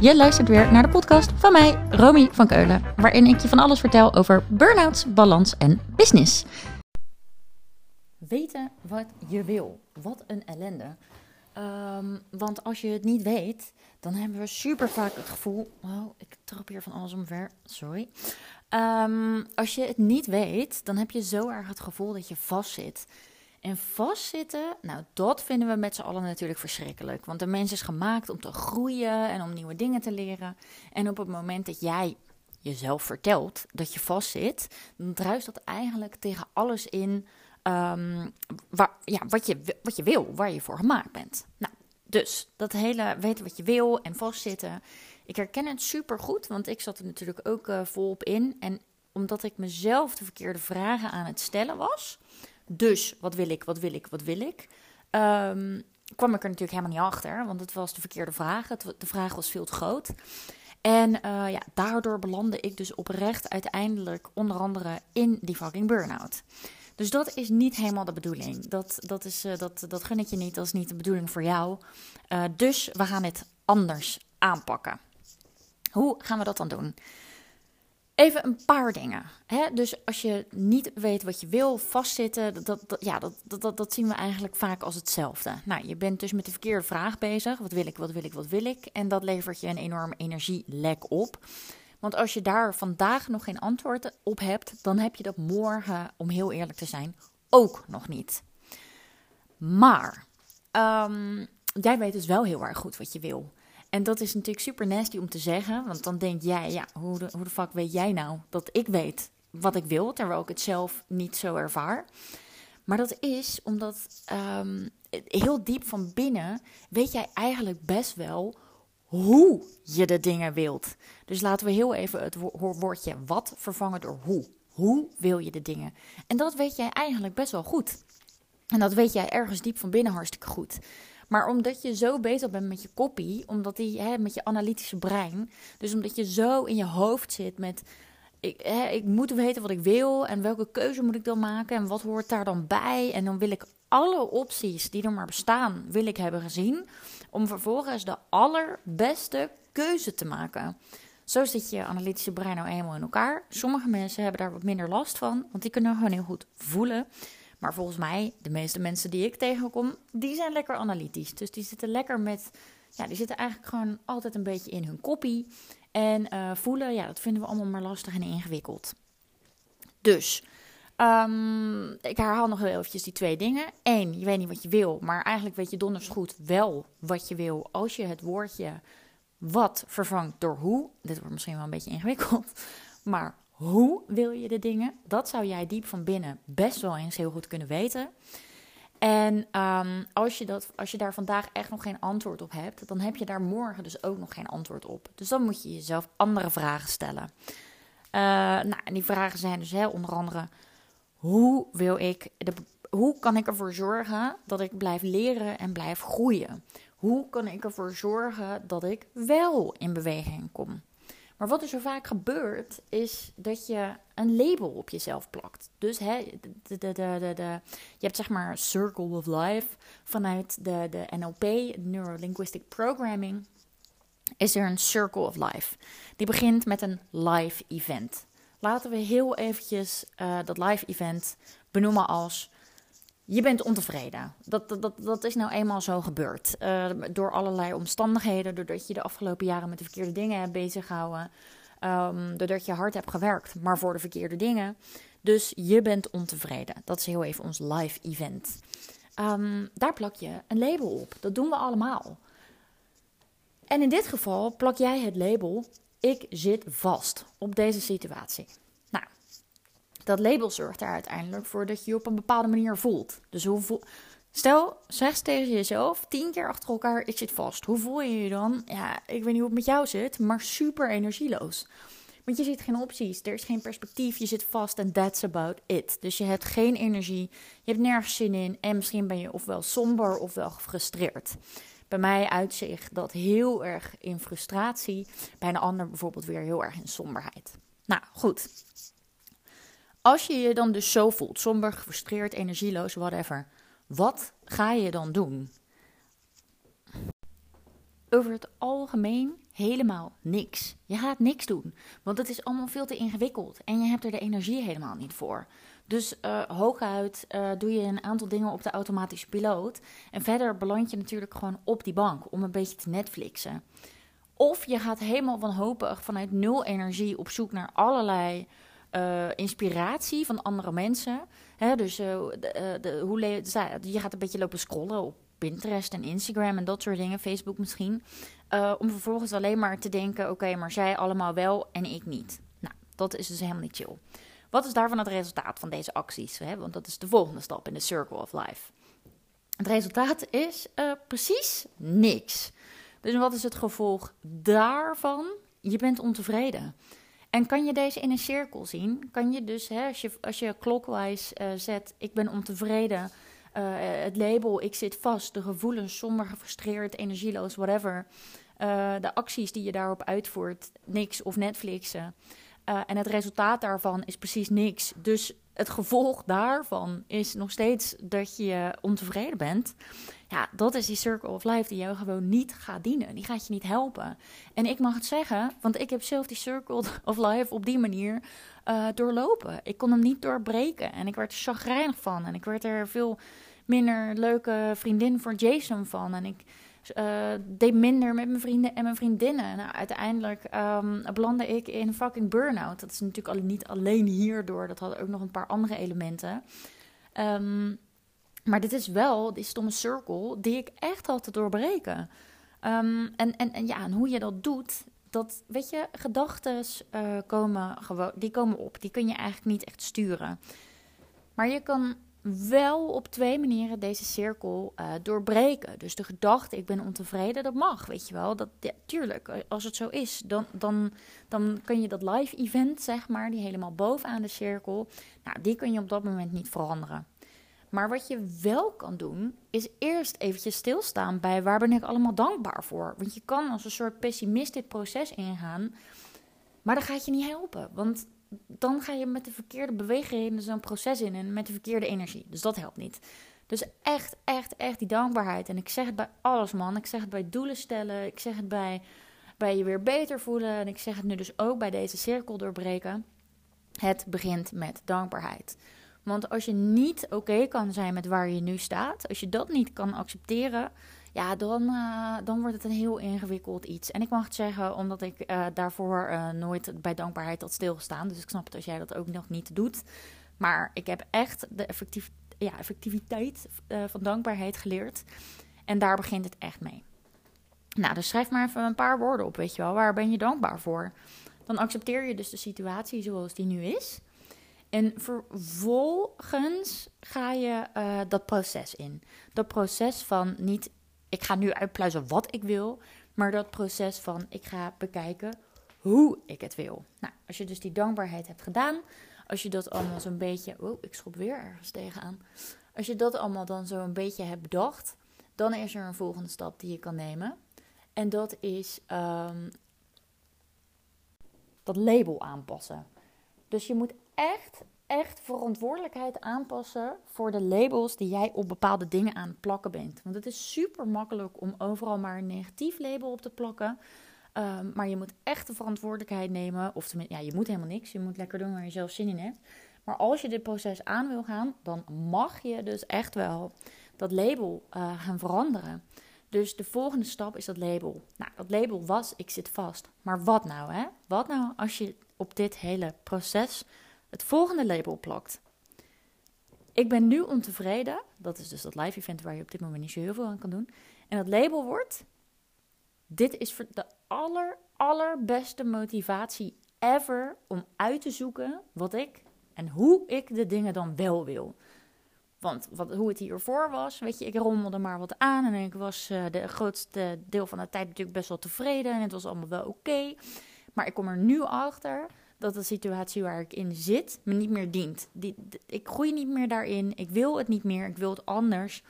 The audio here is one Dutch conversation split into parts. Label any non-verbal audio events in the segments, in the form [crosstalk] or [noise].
Je luistert weer naar de podcast van mij, Romy van Keulen, waarin ik je van alles vertel over burn-outs, balans en business. Weten wat je wil. Wat een ellende. Ehm, want als je het niet weet, dan hebben we super vaak het gevoel. Wow, ik trap hier van alles omver. Sorry. Ehm, als je het niet weet, dan heb je zo erg het gevoel dat je vastzit. En vastzitten, nou dat vinden we met z'n allen natuurlijk verschrikkelijk. Want de mens is gemaakt om te groeien en om nieuwe dingen te leren. En op het moment dat jij jezelf vertelt dat je vastzit, dan druist dat eigenlijk tegen alles in waar, ja, wat, je, wat je wil, waar je voor gemaakt bent. Nou, dus dat hele weten wat je wil en vastzitten. Ik herken het super goed, want ik zat er natuurlijk ook uh, volop in. En omdat ik mezelf de verkeerde vragen aan het stellen was dus wat wil ik, wat wil ik, wat wil ik? Um, kwam ik er natuurlijk helemaal niet achter, want het was de verkeerde vraag. De vraag was veel te groot. En uh, ja, daardoor belandde ik dus oprecht uiteindelijk onder andere in die fucking burn-out. Dus dat is niet helemaal de bedoeling. Dat, dat, is, uh, dat, dat gun ik je niet. Dat is niet de bedoeling voor jou. Uh, dus we gaan het anders aanpakken. Hoe gaan we dat dan doen? Even een paar dingen. Hè? Dus als je niet weet wat je wil, vastzitten, dat, ja, dat, dat, dat zien we eigenlijk vaak als hetzelfde. Nou, je bent dus met de verkeerde vraag bezig. Wat wil ik, wat wil ik, wat wil ik? En dat levert je een enorm energielek op. Want als je daar vandaag nog geen antwoord op hebt, dan heb je dat morgen, om heel eerlijk te zijn, ook nog niet. Maar um, jij weet dus wel heel erg goed wat je wil. En dat is natuurlijk super nasty om te zeggen. Want dan denk jij, ja, hoe de, hoe de fuck weet jij nou dat ik weet wat ik wil, terwijl ik het zelf niet zo ervaar. Maar dat is omdat um, heel diep van binnen weet jij eigenlijk best wel hoe je de dingen wilt. Dus laten we heel even het woordje wat vervangen door hoe. Hoe wil je de dingen? En dat weet jij eigenlijk best wel goed. En dat weet jij ergens diep van binnen hartstikke goed. Maar omdat je zo bezig bent met je kopie, omdat die, hè, met je analytische brein, dus omdat je zo in je hoofd zit met ik, hè, ik moet weten wat ik wil en welke keuze moet ik dan maken en wat hoort daar dan bij. En dan wil ik alle opties die er maar bestaan, wil ik hebben gezien, om vervolgens de allerbeste keuze te maken. Zo zit je analytische brein nou eenmaal in elkaar. Sommige mensen hebben daar wat minder last van, want die kunnen gewoon heel goed voelen. Maar volgens mij, de meeste mensen die ik tegenkom, die zijn lekker analytisch. Dus die zitten lekker met, ja, die zitten eigenlijk gewoon altijd een beetje in hun kopie. En uh, voelen, ja, dat vinden we allemaal maar lastig en ingewikkeld. Dus, um, ik herhaal nog heel eventjes die twee dingen. Eén, je weet niet wat je wil, maar eigenlijk weet je donders goed wel wat je wil als je het woordje wat vervangt door hoe. Dit wordt misschien wel een beetje ingewikkeld, [laughs] maar hoe wil je de dingen? Dat zou jij diep van binnen best wel eens heel goed kunnen weten. En um, als, je dat, als je daar vandaag echt nog geen antwoord op hebt, dan heb je daar morgen dus ook nog geen antwoord op. Dus dan moet je jezelf andere vragen stellen. Uh, nou, en die vragen zijn dus hè, onder andere: hoe wil ik de, hoe kan ik ervoor zorgen dat ik blijf leren en blijf groeien? Hoe kan ik ervoor zorgen dat ik wel in beweging kom? Maar wat er zo vaak gebeurt, is dat je een label op jezelf plakt. Dus hè, de, de, de, je hebt zeg maar Circle of Life vanuit de, de NLP, Neuro-Linguistic Programming, is er een Circle of Life. Die begint met een live event. Laten we heel eventjes uh, dat live event benoemen als je bent ontevreden. Dat, dat, dat, is nou eenmaal zo gebeurd. Uh, door allerlei omstandigheden, doordat je de afgelopen jaren met de verkeerde dingen hebt bezig gehouden. Um, doordat je hard hebt gewerkt, maar voor de verkeerde dingen. Dus je bent ontevreden. Dat is heel even ons live event. Um, daar plak je een label op. Dat doen we allemaal. En in dit geval plak jij het label: ik zit vast op deze situatie dat label zorgt er uiteindelijk voor dat je je op een bepaalde manier voelt. Dus hoe voel... Stel, zeg tegen jezelf tien keer achter elkaar: ik zit vast. Hoe voel je je dan? Ja, ik weet niet hoe het met jou zit, maar super energieloos. Want je ziet geen opties, er is geen perspectief, je zit vast en that's about it. Dus je hebt geen energie, je hebt nergens zin in en misschien ben je ofwel somber ofwel gefrustreerd. Bij mij uitzicht dat heel erg in frustratie, bij een ander bijvoorbeeld weer heel erg in somberheid. Nou goed, als je je dan dus zo voelt, somber, gefrustreerd, energieloos, whatever, wat ga je dan doen? over het algemeen helemaal niks. Je gaat niks doen, want het is allemaal veel te ingewikkeld en je hebt er de energie helemaal niet voor. Dus uh, hooguit uh, doe je een aantal dingen op de automatische piloot. En verder beland je natuurlijk gewoon op die bank om een beetje te Netflixen. Of je gaat helemaal wanhopig vanuit nul energie op zoek naar allerlei uh, inspiratie van andere mensen. Hè, dus de, de, hoe je gaat een beetje lopen scrollen op Pinterest en Instagram en dat soort dingen, Facebook misschien. om vervolgens alleen maar te denken: oké, maar zij allemaal wel en ik niet. Nou, dat is dus helemaal niet chill. Wat is daarvan het resultaat van deze acties? Hè? Want dat is de volgende stap in de Circle of Life. Het resultaat is precies niks. Dus wat is het gevolg daarvan? Je bent ontevreden. En kan je deze in een cirkel zien? Kan je dus, hè, als, je, als je clockwise uh, zet, ik ben ontevreden, uh, het label, ik zit vast, de gevoelens, somber, gefrustreerd, energieloos, whatever. de acties die je daarop uitvoert, niks of Netflixen. Uh, en het resultaat daarvan is precies niks. Dus het gevolg daarvan is nog steeds dat je ontevreden bent. Ja, dat is die circle of life die jou gewoon niet gaat dienen. Die gaat je niet helpen. En ik mag het zeggen, want ik heb zelf die circle [laughs] of life op die manier uh, doorlopen. Ik kon hem niet doorbreken en ik werd er chagrijnig van. En ik werd er veel minder leuke vriendin voor Jason van. En ik uh, deed minder met mijn vrienden en mijn vriendinnen. Nou, uiteindelijk um, belandde ik in fucking burn-out. Dat is natuurlijk niet alleen hierdoor. Dat had ook nog een paar andere elementen. Um, maar dit is wel die stomme cirkel die ik echt had te doorbreken. Um, en, en, en ja, en hoe je dat doet, dat weet je, gedachten uh, komen gewoon, die komen op. Die kun je eigenlijk niet echt sturen. Maar je kan wel op twee manieren deze cirkel uh, doorbreken. Dus de gedachte, ik ben ontevreden, dat mag, weet je wel. Dat, tuurlijk, eh, als het zo is, dan, dan, dan kun je dat live event, zeg maar, die helemaal bovenaan de cirkel, nou, die kun je op dat moment niet veranderen. Maar wat je wel kan doen, is eerst eventjes stilstaan bij waar ben ik allemaal dankbaar voor. Want je kan als een soort pessimist dit proces ingaan, maar dat gaat je niet helpen. Want dan ga je met de verkeerde beweegredenen zo'n proces in en met de verkeerde energie. Dus dat helpt niet. Dus echt, echt, echt die dankbaarheid. En ik zeg het bij alles, man. Ik zeg het bij doelen stellen. Ik zeg het bij, bij je weer beter voelen. En ik zeg het nu dus ook bij deze cirkel doorbreken. Het begint met dankbaarheid. Want als je niet oké kan zijn met waar je nu staat, als je dat niet kan accepteren, ja, dan, uh, dan wordt het een heel ingewikkeld iets. En ik mag het zeggen, omdat ik uh, daarvoor uh, nooit bij dankbaarheid had stilgestaan. Dus ik snap het als jij dat ook nog niet doet. Maar ik heb echt de effectief, ja, effectiviteit van dankbaarheid geleerd. En daar begint het echt mee. Nou, dus schrijf maar even een paar woorden op, weet je wel. Waar ben je dankbaar voor? Dan accepteer je dus de situatie zoals die nu is. En vervolgens ga je dat proces in. Dat proces van niet ik ga nu uitpluizen wat ik wil, maar dat proces van ik ga bekijken hoe ik het wil. Nou, als je dus die dankbaarheid hebt gedaan, als je dat allemaal zo'n beetje. Oh, ik schop weer ergens tegenaan. Als je dat allemaal dan zo een beetje hebt bedacht, dan is er een volgende stap die je kan nemen. En dat is um, dat label aanpassen. Dus je moet echt echt verantwoordelijkheid aanpassen voor de labels die jij op bepaalde dingen aan het plakken bent. Want het is super makkelijk om overal maar een negatief label op te plakken. Um, maar je moet echt de verantwoordelijkheid nemen. Of ja, je moet helemaal niks. Je moet lekker doen waar je zelf zin in hebt. Maar als je dit proces aan wil gaan, dan mag je dus echt wel dat label uh, gaan veranderen. Dus de volgende stap is dat label. Nou, dat label was ik zit vast. Maar wat nou, hè? Wat nou als je op dit hele proces het volgende label plakt. Ik ben nu ontevreden. Dat is dus dat live event waar je op dit moment niet zo heel veel aan kan doen. En dat label wordt: Dit is de aller, allerbeste motivatie ever om uit te zoeken wat ik en hoe ik de dingen dan wel wil. Want wat, hoe het hiervoor was, weet je, ik rommelde maar wat aan en ik was uh, de grootste deel van de tijd natuurlijk best wel tevreden en het was allemaal wel oké. Maar ik kom er nu achter dat de situatie waar ik in zit me niet meer dient. Die, ik groei niet meer daarin, ik wil het niet meer, ik wil het anders.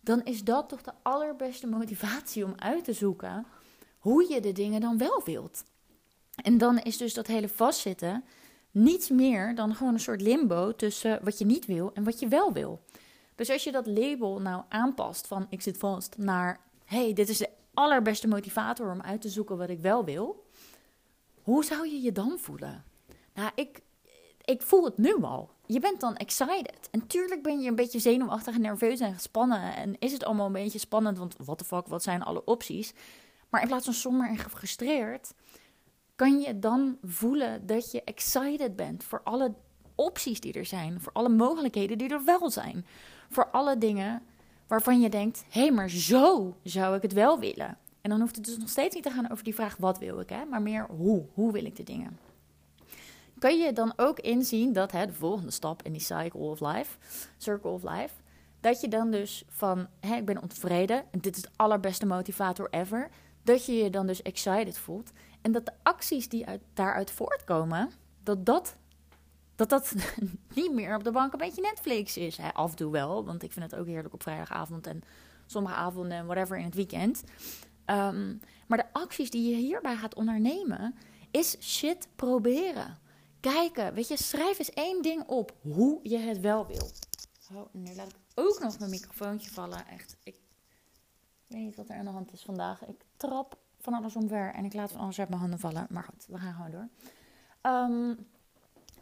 Dan is dat toch de allerbeste motivatie om uit te zoeken hoe je de dingen dan wel wilt. En dan is dus dat hele vastzitten niets meer dan gewoon een soort limbo tussen wat je niet wil en wat je wel wil. Dus als je dat label nou aanpast van ik zit vast naar hey, dit is de allerbeste motivator om uit te zoeken wat ik wel wil. Hoe zou je je dan voelen? Nou, ik, ik voel het nu al. Je bent dan excited. En tuurlijk ben je een beetje zenuwachtig en nerveus en gespannen. En is het allemaal een beetje spannend, want what the fuck, wat zijn alle opties? Maar in plaats van somber en gefrustreerd, kan je dan voelen dat je excited bent voor alle opties die er zijn. Voor alle mogelijkheden die er wel zijn. Voor alle dingen waarvan je denkt: hé, hey, maar zo zou ik het wel willen. En dan hoeft het dus nog steeds niet te gaan over die vraag: wat wil ik, hè? maar meer hoe. Hoe wil ik de dingen? Kan je dan ook inzien dat hè, de volgende stap in die cycle of life, circle of life, dat je dan dus van hè, ik ben ontevreden en dit is de allerbeste motivator ever, dat je je dan dus excited voelt en dat de acties die uit, daaruit voortkomen, dat dat dat dat [laughs] niet meer op de bank een beetje Netflix is. Hè, af en toe wel, want ik vind het ook heerlijk op vrijdagavond en sommige avonden en whatever in het weekend. Ehm, maar de acties die je hierbij gaat ondernemen, is shit proberen. Kijken, weet je, schrijf eens één ding op hoe je het wel wil. Oh, nu laat ik ook nog mijn microfoontje vallen. Echt, ik weet niet wat er aan de hand is vandaag. Ik trap van alles omver en ik laat van alles uit mijn handen vallen. Maar goed, we gaan gewoon door. Um,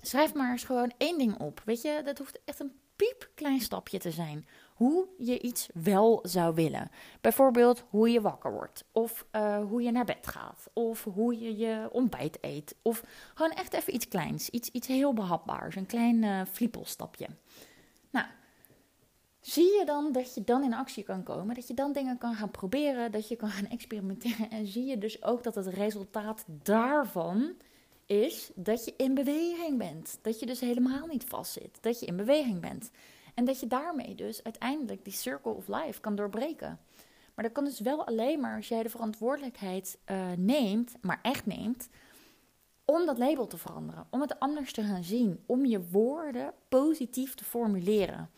Schrijf maar eens gewoon één ding op. Weet je, dat hoeft echt een piepklein stapje te zijn. Hoe je iets wel zou willen. Bijvoorbeeld hoe je wakker wordt. Of uh, hoe je naar bed gaat. Of hoe je je ontbijt eet. Of gewoon echt even iets kleins. Iets, iets heel behapbaars. Een klein uh, fliepelstapje. Nou, zie je dan dat je dan in actie kan komen? Dat je dan dingen kan gaan proberen. Dat je kan gaan experimenteren. En zie je dus ook dat het resultaat daarvan is dat je in beweging bent. Dat je dus helemaal niet vastzit. Dat je in beweging bent. En dat je daarmee dus uiteindelijk die circle of life kan doorbreken. Maar dat kan dus wel alleen maar als jij de verantwoordelijkheid uh, neemt, maar echt neemt, om dat label te veranderen. Om het anders te gaan zien. Om je woorden positief te formuleren.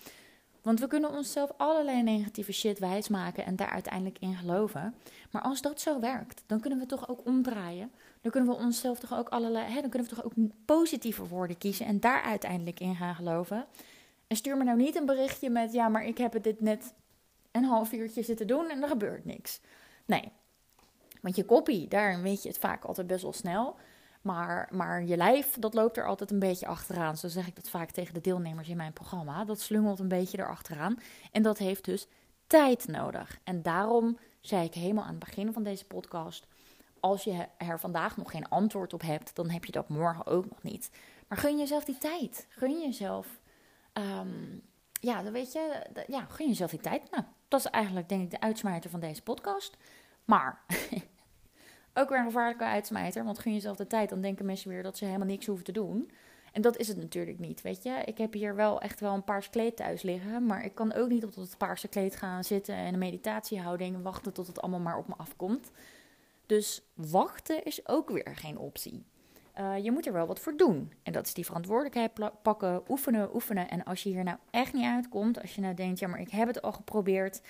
Want we kunnen onszelf allerlei negatieve shit wijsmaken en daar uiteindelijk in geloven. Maar als dat zo werkt, dan kunnen we toch ook omdraaien. Dan kunnen we onszelf toch ook allerlei. Hè, dan kunnen we toch ook positieve woorden kiezen en daar uiteindelijk in gaan geloven. En stuur me nou niet een berichtje met: ja, maar ik heb het dit net een half uurtje zitten doen en er gebeurt niks. Nee. Want je kopie, daar weet je het vaak altijd best wel snel. Maar, maar je lijf, dat loopt er altijd een beetje achteraan. Zo zeg ik dat vaak tegen de deelnemers in mijn programma. Dat slungelt een beetje erachteraan. En dat heeft dus tijd nodig. En daarom zei ik helemaal aan het begin van deze podcast: als je er vandaag nog geen antwoord op hebt, dan heb je dat morgen ook nog niet. Maar gun jezelf die tijd. Gun jezelf. Um, ja, dan weet je. Ja, gun jezelf die tijd. Nou, dat is eigenlijk denk ik de uitsmijter van deze podcast. Maar [laughs] ook weer een gevaarlijke uitsmijter. Want gun jezelf de tijd, dan denken mensen weer dat ze helemaal niks hoeven te doen. En dat is het natuurlijk niet, weet je. Ik heb hier wel echt wel een paars kleed thuis liggen. Maar ik kan ook niet op het paarse kleed gaan zitten en een meditatiehouding wachten tot het allemaal maar op me afkomt. Dus wachten is ook weer geen optie. Uh, je moet er wel wat voor doen. En dat is die verantwoordelijkheid pakken, oefenen, oefenen. En als je hier nou echt niet uitkomt, als je nou denkt, ja, maar ik heb het al geprobeerd.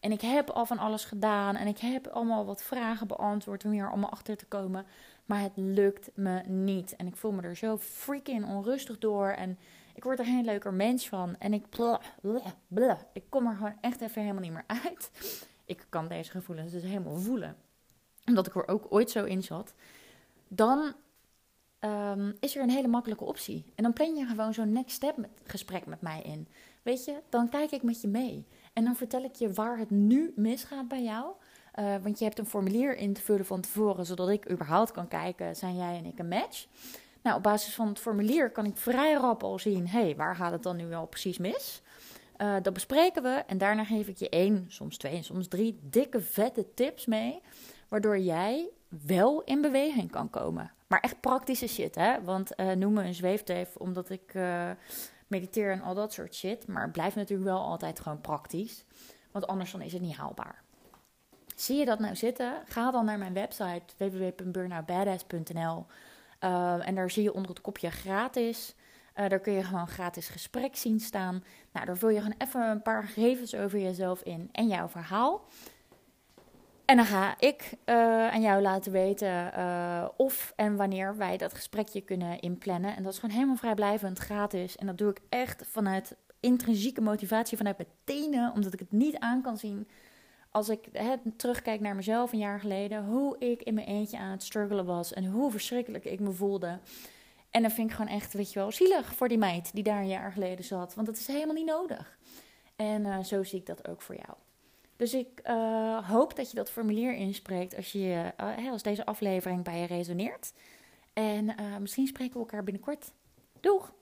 En ik heb al van alles gedaan. En ik heb allemaal wat vragen beantwoord om hier allemaal achter te komen. Maar het lukt me niet. En ik voel me er zo freaking onrustig door. En ik word er geen leuker mens van. En ik, blah, blah, blah, ik kom er gewoon echt even helemaal niet meer uit. Ik kan deze gevoelens dus helemaal voelen omdat ik er ook ooit zo in zat, dan um, is er een hele makkelijke optie. En dan plan je gewoon zo'n next step gesprek met mij in. Weet je, dan kijk ik met je mee. En dan vertel ik je waar het nu misgaat bij jou. Uh, want je hebt een formulier in te vullen van tevoren, zodat ik überhaupt kan kijken, zijn jij en ik een match? Nou, op basis van het formulier kan ik vrij rap al zien, hé, hey, waar gaat het dan nu wel precies mis? Uh, dat bespreken we en daarna geef ik je één, soms twee en soms drie dikke vette tips mee waardoor jij wel in beweging kan komen. Maar echt praktische shit, hè? Want uh, noem me een zweefteef omdat ik uh, mediteer en al dat soort shit. Maar het blijft natuurlijk wel altijd gewoon praktisch. Want anders dan is het niet haalbaar. Zie je dat nou zitten? Ga dan naar mijn website www.burnoutbadass.nl uh, En daar zie je onder het kopje gratis. daar kun je gewoon gratis gesprek zien staan. Nou, daar vul je gewoon even een paar gegevens over jezelf in en jouw verhaal. En dan ga ik uh, aan jou laten weten uh, of en wanneer wij dat gesprekje kunnen inplannen. En dat is gewoon helemaal vrijblijvend, gratis. En dat doe ik echt vanuit intrinsieke motivatie, vanuit mijn tenen, omdat ik het niet aan kan zien als ik terugkijk naar mezelf een jaar geleden, hoe ik in mijn eentje aan het struggelen was en hoe verschrikkelijk ik me voelde. En dan vind ik gewoon echt, weet je wel, zielig voor die meid die daar een jaar geleden zat. Want dat is helemaal niet nodig. En uh, zo zie ik dat ook voor jou. Dus ik uh, hoop dat je dat formulier inspreekt als, je, uh, als deze aflevering bij je resoneert. En misschien spreken we elkaar binnenkort. Doeg!